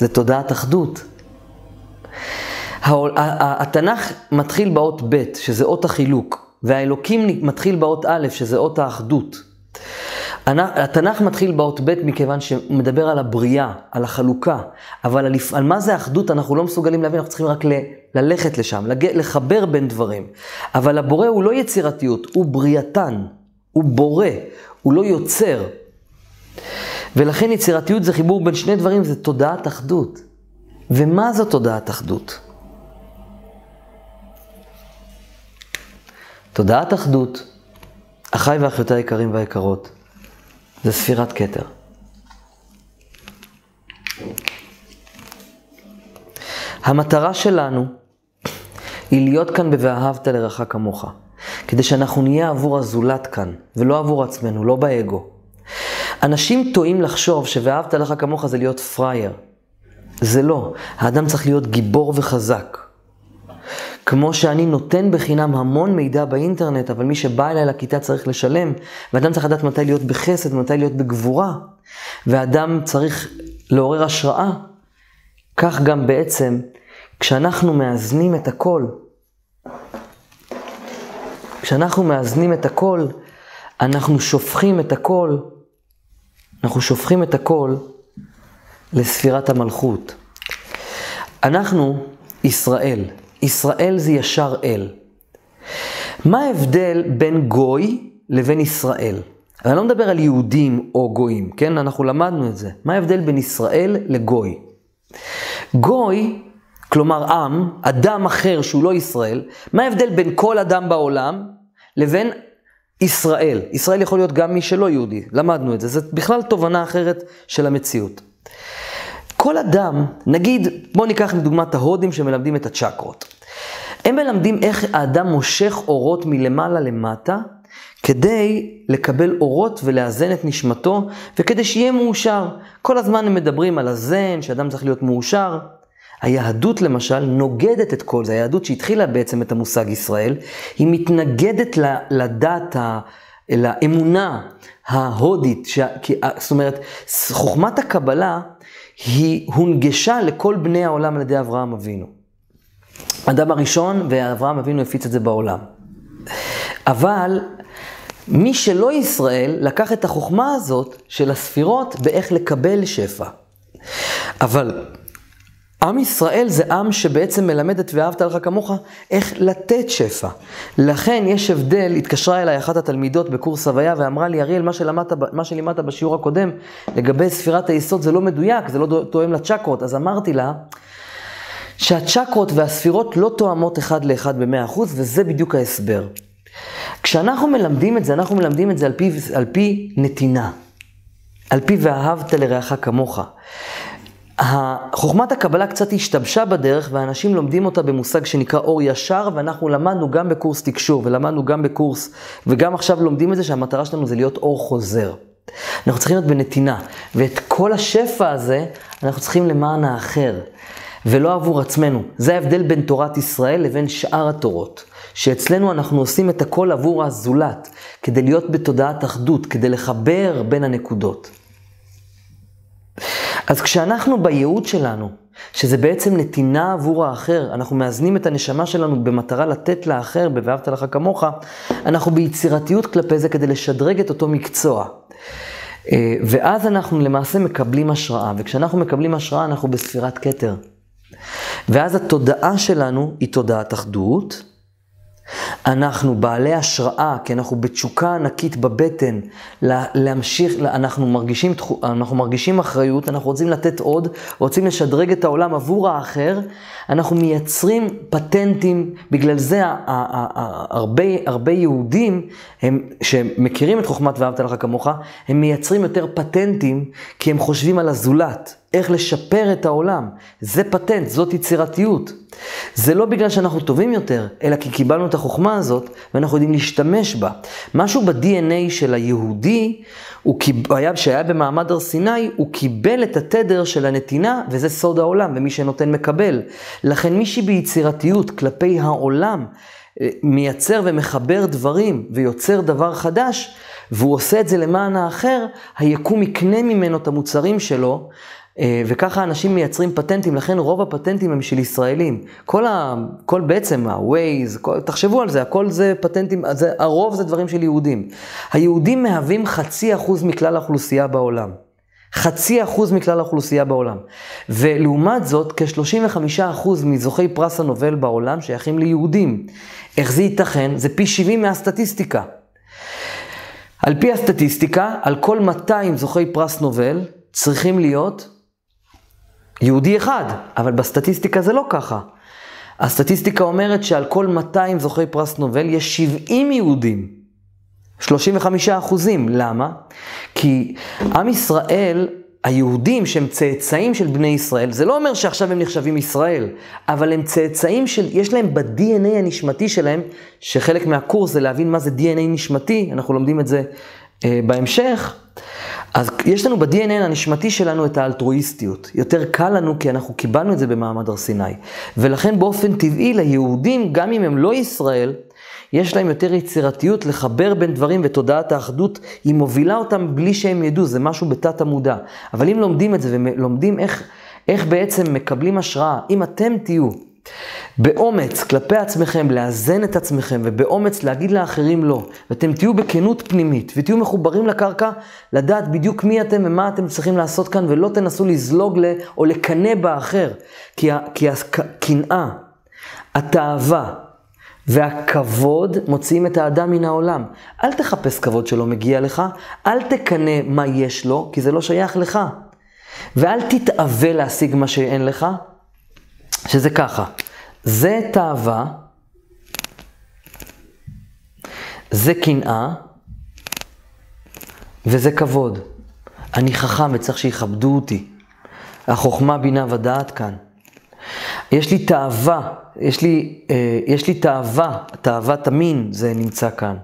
Speaker 1: זה תודעת אחדות. התנ"ך מתחיל באות ב', שזה אות החילוק, והאלוקים מתחיל באות א', שזה אות האחדות. התנ"ך מתחיל באות ב' מכיוון שהוא מדבר על הבריאה, על החלוקה, אבל על, על מה זה אחדות אנחנו לא מסוגלים להבין, אנחנו צריכים רק ל, ללכת לשם, לג, לחבר בין דברים. אבל הבורא הוא לא יצירתיות, הוא בריאתן, הוא בורא, הוא לא יוצר. ולכן יצירתיות זה חיבור בין שני דברים, זה תודעת אחדות. ומה זו תודעת אחדות? תודעת אחדות, אחיי ואחיותיי היקרים והיקרות, זה ספירת כתר. המטרה שלנו היא להיות כאן ב"ואהבת לרעך כמוך", כדי שאנחנו נהיה עבור הזולת כאן, ולא עבור עצמנו, לא באגו. אנשים טועים לחשוב ש"ואהבת לך כמוך" זה להיות פראייר. זה לא. האדם צריך להיות גיבור וחזק. כמו שאני נותן בחינם המון מידע באינטרנט, אבל מי שבא אליי לכיתה צריך לשלם, ואדם צריך לדעת מתי להיות בחסד ומתי להיות בגבורה, ואדם צריך לעורר השראה, כך גם בעצם, כשאנחנו מאזנים את הכל, כשאנחנו מאזנים את הכל, אנחנו שופכים את הכל, אנחנו שופכים את הכל לספירת המלכות. אנחנו ישראל. ישראל זה ישר אל. מה ההבדל בין גוי לבין ישראל? אני לא מדבר על יהודים או גויים, כן? אנחנו למדנו את זה. מה ההבדל בין ישראל לגוי? גוי, כלומר עם, אדם אחר שהוא לא ישראל, מה ההבדל בין כל אדם בעולם לבין ישראל? ישראל יכול להיות גם מי שלא יהודי, למדנו את זה. זה בכלל תובנה אחרת של המציאות. כל אדם, נגיד, בואו ניקח לדוגמה את ההודים שמלמדים את הצ'קרות. הם מלמדים איך האדם מושך אורות מלמעלה למטה, כדי לקבל אורות ולאזן את נשמתו, וכדי שיהיה מאושר. כל הזמן הם מדברים על הזן, שאדם צריך להיות מאושר. היהדות למשל נוגדת את כל זה. היהדות שהתחילה בעצם את המושג ישראל, היא מתנגדת לדת, לאמונה ההודית. ש... זאת אומרת, חוכמת הקבלה היא הונגשה לכל בני העולם על ידי אברהם אבינו. אדם הראשון ואברהם אבינו הפיץ את זה בעולם. אבל מי שלא ישראל לקח את החוכמה הזאת של הספירות באיך לקבל שפע. אבל עם ישראל זה עם שבעצם מלמד את ואהבת לך כמוך איך לתת שפע. לכן יש הבדל, התקשרה אליי אחת התלמידות בקורס הוויה ואמרה לי, אריאל, מה מה שלימדת בשיעור הקודם לגבי ספירת היסוד זה לא מדויק, זה לא תואם לצ'קרות. אז אמרתי לה, שהצ'קרות והספירות לא תואמות אחד לאחד במאה אחוז, וזה בדיוק ההסבר. כשאנחנו מלמדים את זה, אנחנו מלמדים את זה על פי, על פי נתינה. על פי ואהבת לרעך כמוך. חוכמת הקבלה קצת השתבשה בדרך, ואנשים לומדים אותה במושג שנקרא אור ישר, ואנחנו למדנו גם בקורס תקשור, ולמדנו גם בקורס, וגם עכשיו לומדים את זה שהמטרה שלנו זה להיות אור חוזר. אנחנו צריכים להיות בנתינה, ואת כל השפע הזה אנחנו צריכים למען האחר, ולא עבור עצמנו. זה ההבדל בין תורת ישראל לבין שאר התורות. שאצלנו אנחנו עושים את הכל עבור הזולת, כדי להיות בתודעת אחדות, כדי לחבר בין הנקודות. אז כשאנחנו בייעוד שלנו, שזה בעצם נתינה עבור האחר, אנחנו מאזנים את הנשמה שלנו במטרה לתת לאחר, ב"ואהבת לך כמוך", אנחנו ביצירתיות כלפי זה כדי לשדרג את אותו מקצוע. אה, ואז אנחנו למעשה מקבלים השראה, וכשאנחנו מקבלים השראה אנחנו בספירת כתר. ואז התודעה שלנו היא תודעת אחדות, אנחנו בעלי השראה, כי אנחנו בתשוקה ענקית בבטן, להמשיך, אנחנו מרגישים, אנחנו מרגישים אחריות, אנחנו רוצים לתת עוד, רוצים לשדרג את העולם עבור האחר, אנחנו מייצרים פטנטים, בגלל זה הרבה, הרבה יהודים, הם, שמכירים את חוכמת ואהבת לך כמוך, הם מייצרים יותר פטנטים, כי הם חושבים על הזולת. איך לשפר את העולם. זה פטנט, זאת יצירתיות. זה לא בגלל שאנחנו טובים יותר, אלא כי קיבלנו את החוכמה הזאת ואנחנו יודעים להשתמש בה. משהו ב-DNA של היהודי, הוא קיב... שהיה במעמד הר סיני, הוא קיבל את התדר של הנתינה, וזה סוד העולם, ומי שנותן מקבל. לכן מי שביצירתיות כלפי העולם, אה, מייצר ומחבר דברים ויוצר דבר חדש, והוא עושה את זה למען האחר, היקום יקנה ממנו את המוצרים שלו, וככה אנשים מייצרים פטנטים, לכן רוב הפטנטים הם של ישראלים. כל, ה, כל בעצם ה-Waze, תחשבו על זה, הכל זה פטנטים, זה, הרוב זה דברים של יהודים. היהודים מהווים חצי אחוז מכלל האוכלוסייה בעולם. חצי אחוז מכלל האוכלוסייה בעולם. ולעומת זאת, כ-35 אחוז מזוכי פרס הנובל בעולם שייכים ליהודים. איך זה ייתכן? זה פי 70 מהסטטיסטיקה. על פי הסטטיסטיקה, על כל 200 זוכי פרס נובל צריכים להיות יהודי אחד, אבל בסטטיסטיקה זה לא ככה. הסטטיסטיקה אומרת שעל כל 200 זוכי פרס נובל יש 70 יהודים. 35 אחוזים. למה? כי עם ישראל, היהודים שהם צאצאים של בני ישראל, זה לא אומר שעכשיו הם נחשבים ישראל, אבל הם צאצאים של, יש להם ב-DNA הנשמתי שלהם, שחלק מהקורס זה להבין מה זה DNA נשמתי, אנחנו לומדים את זה אה, בהמשך. אז יש לנו ב-DNA הנשמתי שלנו את האלטרואיסטיות. יותר קל לנו כי אנחנו קיבלנו את זה במעמד הר סיני. ולכן באופן טבעי ליהודים, גם אם הם לא ישראל, יש להם יותר יצירתיות לחבר בין דברים ותודעת האחדות, היא מובילה אותם בלי שהם ידעו, זה משהו בתת המודע. אבל אם לומדים את זה ולומדים איך, איך בעצם מקבלים השראה, אם אתם תהיו באומץ כלפי עצמכם, לאזן את עצמכם, ובאומץ להגיד לאחרים לא, ואתם תהיו בכנות פנימית, ותהיו מחוברים לקרקע, לדעת בדיוק מי אתם ומה אתם צריכים לעשות כאן, ולא תנסו לזלוג ל... או לקנא באחר. כי, כי הקנאה, התאווה והכבוד מוציאים את האדם מן העולם. אל תחפש כבוד שלא מגיע לך, אל תקנא מה יש לו, כי זה לא שייך לך. ואל תתאווה להשיג מה שאין לך, שזה ככה. זה תאווה, זה קנאה, וזה כבוד. אני חכם וצריך שיכבדו אותי. החוכמה, בינה ודעת כאן. יש לי תאווה, יש לי, אה, יש לי תאווה, תאוות המין, זה נמצא כאן.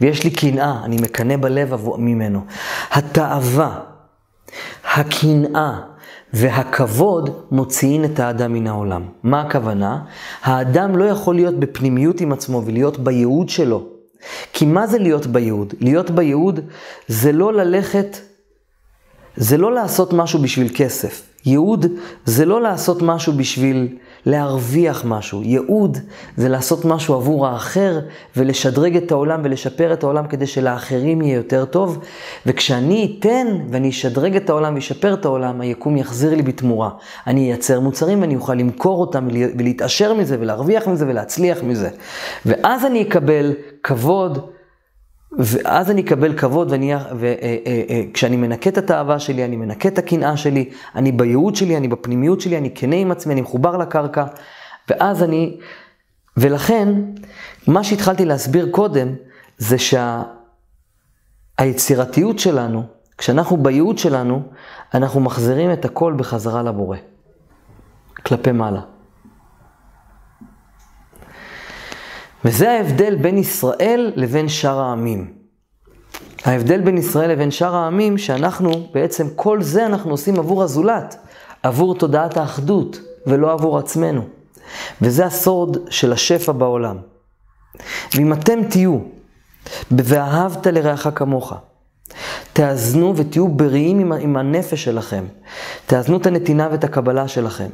Speaker 1: ויש לי קנאה, אני מקנא בלב ממנו. התאווה, הקנאה והכבוד מוציאין את האדם מן העולם. מה הכוונה? האדם לא יכול להיות בפנימיות עם עצמו ולהיות בייעוד שלו. כי מה זה להיות בייעוד? להיות בייעוד זה לא ללכת, זה לא לעשות משהו בשביל כסף. ייעוד זה לא לעשות משהו בשביל להרוויח משהו. ייעוד זה לעשות משהו עבור האחר ולשדרג את העולם ולשפר את העולם כדי שלאחרים יהיה יותר טוב. וכשאני אתן ואני אשדרג את העולם ואשפר את העולם, היקום יחזיר לי בתמורה. אני אייצר מוצרים ואני אוכל למכור אותם ולהתעשר מזה ולהרוויח מזה ולהצליח מזה. ואז אני אקבל כבוד. ואז אני אקבל כבוד, וכשאני מנקה את התאווה שלי, אני מנקה את הקנאה שלי, אני בייעוד שלי, אני בפנימיות שלי, אני כנה עם עצמי, אני מחובר לקרקע, ואז אני... ולכן, מה שהתחלתי להסביר קודם, זה שהיצירתיות שה... שלנו, כשאנחנו בייעוד שלנו, אנחנו מחזירים את הכל בחזרה לבורא, כלפי מעלה. וזה ההבדל בין ישראל לבין שאר העמים. ההבדל בין ישראל לבין שאר העמים, שאנחנו, בעצם כל זה אנחנו עושים עבור הזולת, עבור תודעת האחדות, ולא עבור עצמנו. וזה הסוד של השפע בעולם. ואם אתם תהיו ב"ואהבת לרעך כמוך", תאזנו ותהיו בריאים עם, הנפש שלכם, תאזנו את הנתינה ואת הקבלה שלכם.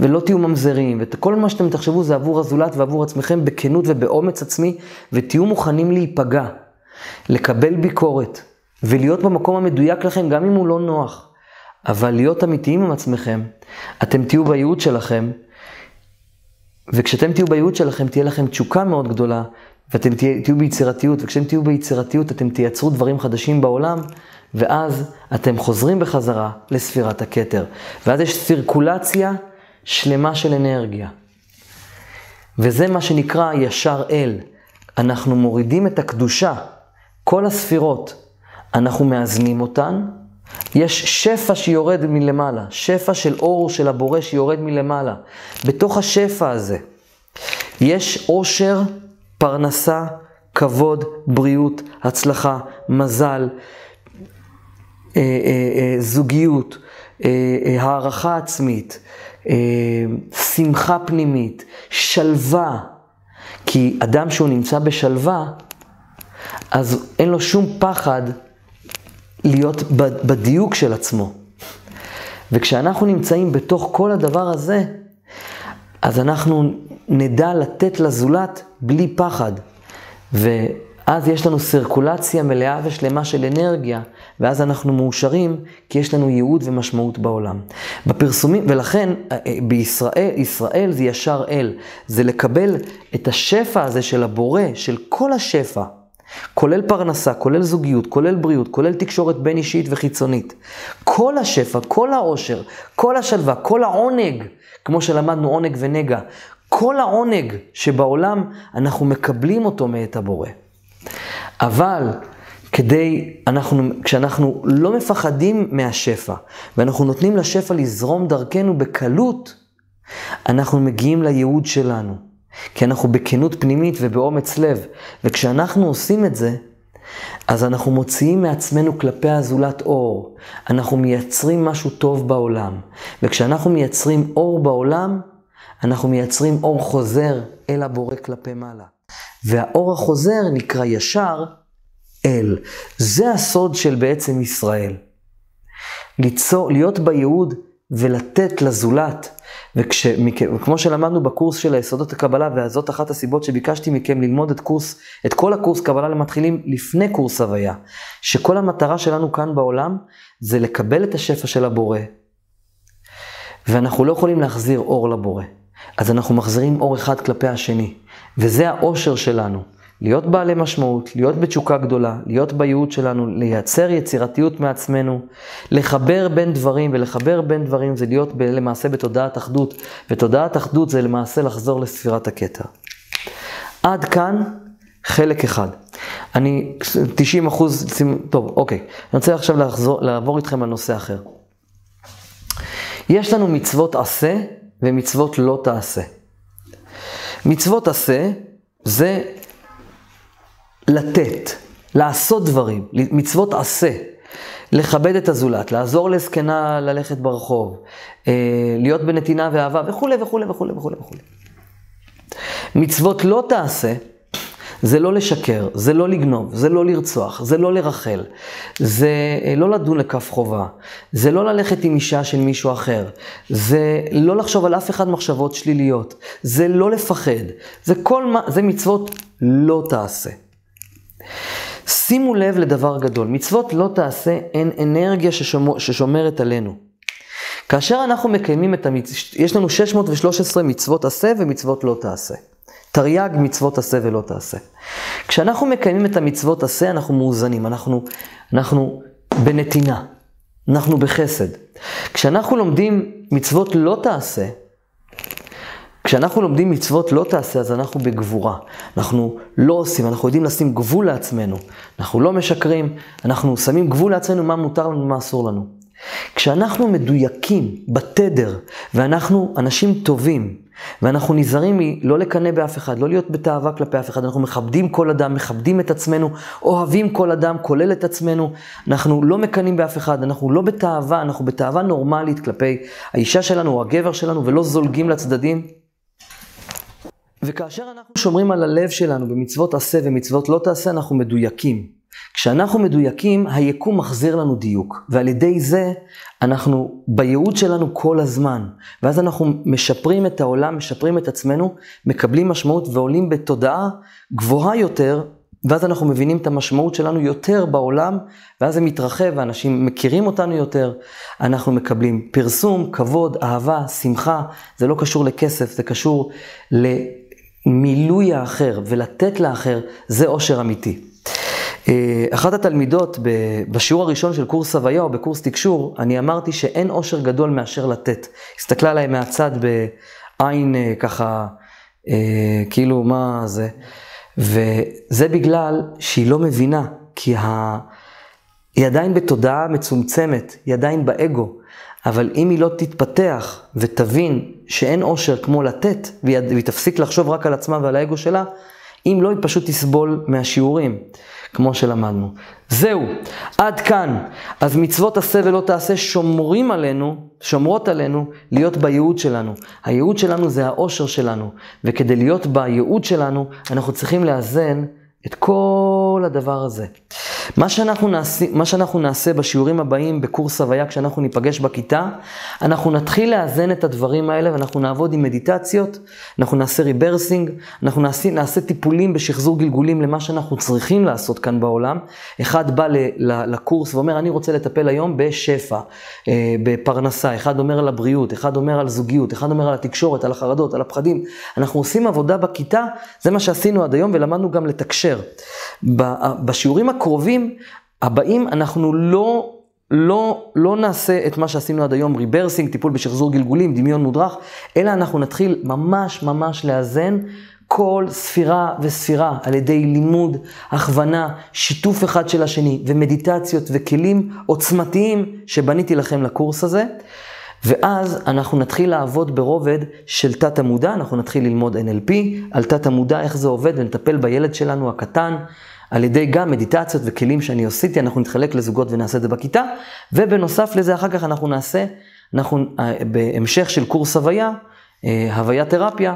Speaker 1: ולא תהיו ממזרים, וכל מה שאתם תחשבו זה עבור הזולת ועבור עצמכם בכנות ובאומץ עצמי, ותהיו מוכנים להיפגע, לקבל ביקורת, ולהיות במקום המדויק לכם, גם אם הוא לא נוח. אבל להיות אמיתיים עם עצמכם, אתם תהיו בייעוד שלכם, וכשאתם תהיו בייעוד שלכם, תהיה לכם תשוקה מאוד גדולה, ואתם תהיה, תהיו ביצירתיות, וכשאתם תהיו ביצירתיות, אתם תייצרו דברים חדשים בעולם, ואז אתם חוזרים בחזרה לספירת הכתר. ואז יש סירקולציה שלמה של אנרגיה. וזה מה שנקרא ישר אל. אנחנו מורידים את הקדושה, כל הספירות, אנחנו מאזנים אותן. יש שפע שיורד מלמעלה, שפע של אור של הבורא שיורד מלמעלה. בתוך השפע הזה יש עושר, פרנסה, כבוד, בריאות, הצלחה, מזל, אה, אה, אה, זוגיות, הערכה עצמית, שמחה פנימית, שלווה. כי אדם שהוא נמצא בשלווה, אז אין לו שום פחד להיות בדיוק של עצמו. וכשאנחנו נמצאים בתוך כל הדבר הזה, אז אנחנו נדע לתת לזולת בלי פחד. ואז יש לנו סרקולציה מלאה ושלמה של אנרגיה, ואז אנחנו מאושרים, כי יש לנו ייעוד ומשמעות בעולם. בפרסומים, ולכן אה, אה, בישראל, ישראל זה ישר אל, זה לקבל את השפע הזה של הבורא, של כל השפע. כולל פרנסה, כולל זוגיות, כולל בריאות, כולל תקשורת בין אישית וחיצונית. כל השפע, כל העושר, כל השלווה, כל העונג, כמו שלמדנו עונג ונגע, כל העונג שבעולם, אנחנו מקבלים אותו מאת הבורא. אבל כדי, אנחנו, כשאנחנו לא מפחדים מהשפע, ואנחנו נותנים לשפע לזרום דרכנו בקלות, אנחנו מגיעים לייעוד שלנו. כי אנחנו בכנות פנימית ובאומץ לב. וכשאנחנו עושים את זה, אז אנחנו מוציאים מעצמנו כלפי הזולת אור. אנחנו מייצרים משהו טוב בעולם. וכשאנחנו מייצרים אור בעולם, אנחנו מייצרים אור חוזר אל הבורא כלפי מעלה. והאור החוזר נקרא ישר אל. זה הסוד של בעצם ישראל. ליצור, להיות בייעוד ולתת לזולת. וכמו שלמדנו בקורס של היסודות הקבלה, וזאת אחת הסיבות שביקשתי מכם ללמוד את קורס, את כל הקורס קבלה למתחילים לפני קורס הוויה, שכל המטרה שלנו כאן בעולם זה לקבל את השפע של הבורא, ואנחנו לא יכולים להחזיר אור לבורא. אז אנחנו מחזירים אור אחד כלפי השני, וזה האושר שלנו. להיות בעלי משמעות, להיות בתשוקה גדולה, להיות בייעוד שלנו, לייצר יצירתיות מעצמנו, לחבר בין דברים, ולחבר בין דברים זה להיות ב- למעשה בתודעת אחדות, ותודעת אחדות זה למעשה לחזור לספירת הכתר. עד כאן חלק אחד. אני 90 אחוז, טוב, אוקיי. אני רוצה עכשיו לחזור, לעבור איתכם על נושא אחר. יש לנו מצוות עשה ומצוות לא תעשה. מצוות עשה זה לתת, לעשות דברים, מצוות עשה. לכבד את הזולת, לעזור לזקנה ללכת ברחוב, אה, להיות בנתינה ואהבה וכולי וכולי וכולי וכולי וכולי. מצוות לא תעשה, זה לא לשקר, זה לא לגנוב, זה לא לרצוח, זה לא לרחל, זה אה, לא לדון לכף חובה, זה לא ללכת עם אישה של מישהו אחר, זה לא לחשוב על אף אחד מחשבות שליליות, זה לא לפחד, זה כל מה, זה מצוות לא תעשה. שימו לב לדבר גדול, מצוות לא תעשה, הן אנרגיה ששומר, ששומרת עלינו. כאשר אנחנו מקיימים את המצוות, יש לנו 613 מצוות עשה ומצוות לא תעשה. תרי"ג מצוות עשה ולא תעשה. כשאנחנו מקיימים את המצוות עשה, אנחנו מאוזנים, אנחנו, אנחנו בנתינה, אנחנו בחסד. כשאנחנו לומדים מצוות לא תעשה, כשאנחנו לומדים מצוות לא תעשה, אז אנחנו בגבורה. אנחנו לא עושים, אנחנו יודעים לשים גבול לעצמנו. אנחנו לא משקרים, אנחנו שמים גבול לעצמנו מה מותר לנו ומה אסור לנו. כשאנחנו מדויקים בתדר, ואנחנו אנשים טובים, ואנחנו נזהרים מלא לקנא באף אחד, לא להיות בתאווה כלפי אף אחד, אנחנו מכבדים כל אדם, מכבדים את עצמנו, אוהבים כל אדם, כולל את עצמנו, אנחנו לא מקנאים באף אחד, אנחנו לא בתאווה, אנחנו בתאווה נורמלית כלפי האישה שלנו או הגבר שלנו, ולא זולגים לצדדים. וכאשר אנחנו שומרים על הלב שלנו במצוות עשה ומצוות לא תעשה, אנחנו מדויקים. כשאנחנו מדויקים, היקום מחזיר לנו דיוק, ועל ידי זה אנחנו בייעוד שלנו כל הזמן, ואז אנחנו משפרים את העולם, משפרים את עצמנו, מקבלים משמעות ועולים בתודעה גבוהה יותר, ואז אנחנו מבינים את המשמעות שלנו יותר בעולם, ואז זה מתרחב, ואנשים מכירים אותנו יותר, אנחנו מקבלים פרסום, כבוד, אהבה, שמחה, זה לא קשור לכסף, זה קשור למילוי האחר, ולתת לאחר, זה אושר אמיתי. אה, אחת התלמידות בשיעור הראשון של קורס הוויה או בקורס תקשור, אני אמרתי שאין אושר גדול מאשר לתת. הסתכלה עליי מהצד בעין אה, ככה, אה, כאילו מה זה, וזה בגלל שהיא לא מבינה, כי ה... היא עדיין בתודעה מצומצמת, היא עדיין באגו, אבל אם היא לא תתפתח ותבין שאין אושר כמו לתת, והיא תפסיק לחשוב רק על עצמה ועל האגו שלה, אם לא, היא פשוט תסבול מהשיעורים. כמו שלמדנו. זהו, עד כאן. אז מצוות עשה ולא תעשה שומרים עלינו, שומרות עלינו להיות בייעוד שלנו. הייעוד שלנו זה האושר שלנו, וכדי להיות בייעוד שלנו, אנחנו צריכים לאזן את כל הדבר הזה. מה שאנחנו, נעשה, מה שאנחנו נעשה בשיעורים הבאים בקורס הוויה, כשאנחנו ניפגש בכיתה, אנחנו נתחיל לאזן את הדברים האלה ואנחנו נעבוד עם מדיטציות, אנחנו נעשה rebirthing, אנחנו נעשה, נעשה טיפולים בשחזור גלגולים למה שאנחנו צריכים לעשות כאן בעולם. אחד בא ל, ל, לקורס ואומר, אני רוצה לטפל היום בשפע, אה, בפרנסה, אחד אומר על הבריאות, אחד אומר על זוגיות, אחד אומר על התקשורת, על החרדות, על הפחדים. אנחנו עושים עבודה בכיתה, זה מה שעשינו עד היום ולמדנו גם לתקשר. בשיעורים הקרובים הבאים אנחנו לא, לא, לא נעשה את מה שעשינו עד היום, rebirthing, טיפול בשחזור גלגולים, דמיון מודרך, אלא אנחנו נתחיל ממש ממש לאזן כל ספירה וספירה על ידי לימוד, הכוונה, שיתוף אחד של השני ומדיטציות וכלים עוצמתיים שבניתי לכם לקורס הזה. ואז אנחנו נתחיל לעבוד ברובד של תת המודע, אנחנו נתחיל ללמוד NLP על תת המודע, איך זה עובד, ונטפל בילד שלנו הקטן, על ידי גם מדיטציות וכלים שאני עשיתי, אנחנו נתחלק לזוגות ונעשה את זה בכיתה, ובנוסף לזה אחר כך אנחנו נעשה, אנחנו אה, בהמשך של קורס הוויה, אה, הוויה תרפיה,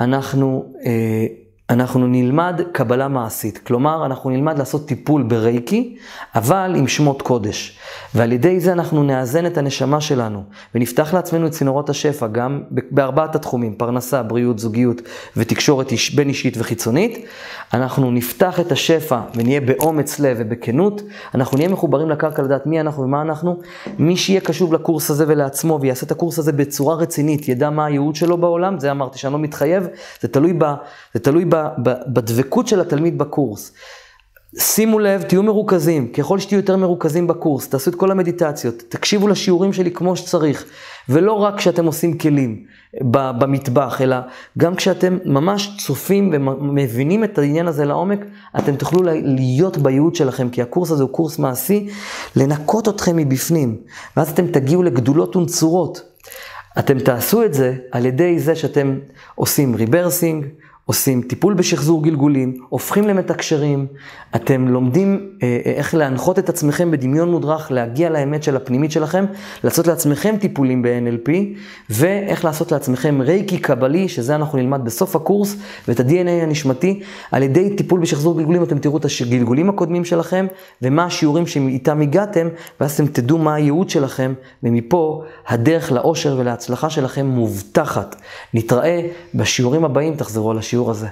Speaker 1: אנחנו אה, אנחנו נלמד קבלה מעשית. כלומר, אנחנו נלמד לעשות טיפול ברייקי, אבל עם שמות קודש. ועל ידי זה אנחנו נאזן את הנשמה שלנו, ונפתח לעצמנו את צינורות השפע, גם בארבעת התחומים, פרנסה, בריאות, זוגיות ותקשורת בין אישית וחיצונית. אנחנו נפתח את השפע ונהיה באומץ לב ובכנות. אנחנו נהיה מחוברים לקרקע לדעת מי אנחנו ומה אנחנו. מי שיהיה קשוב לקורס הזה ולעצמו ויעשה את הקורס הזה בצורה רצינית, ידע מה הייעוד שלו בעולם, זה אמרתי שאני לא מתחייב, זה תלוי, ב, זה תלוי ב, בדבקות של התלמיד בקורס. שימו לב, תהיו מרוכזים, ככל שתהיו יותר מרוכזים בקורס, תעשו את כל המדיטציות, תקשיבו לשיעורים שלי כמו שצריך, ולא רק כשאתם עושים כלים במטבח, אלא גם כשאתם ממש צופים ומבינים את העניין הזה לעומק, אתם תוכלו להיות בייעוד שלכם, כי הקורס הזה הוא קורס מעשי, לנקות אתכם מבפנים, ואז אתם תגיעו לגדולות ונצורות. אתם תעשו את זה על ידי זה שאתם עושים rebirthing, עושים טיפול בשחזור גלגולים, הופכים למתקשרים, אתם לומדים אה, אה, איך להנחות את עצמכם בדמיון מודרך, להגיע לאמת של הפנימית שלכם, לעשות לעצמכם טיפולים ב-NLP, ואיך לעשות לעצמכם רייקי קבלי, שזה אנחנו נלמד בסוף הקורס, ואת ה-DNA הנשמתי, על ידי טיפול בשחזור גלגולים, אתם תראו את הגלגולים הקודמים שלכם, ומה השיעורים שאיתם הגעתם, ואז אתם תדעו מה הייעוד שלכם, ומפה הדרך לאושר ולהצלחה שלכם מובטחת. נתראה בשיעורים הבאים, תחזרו על השיעור הזה.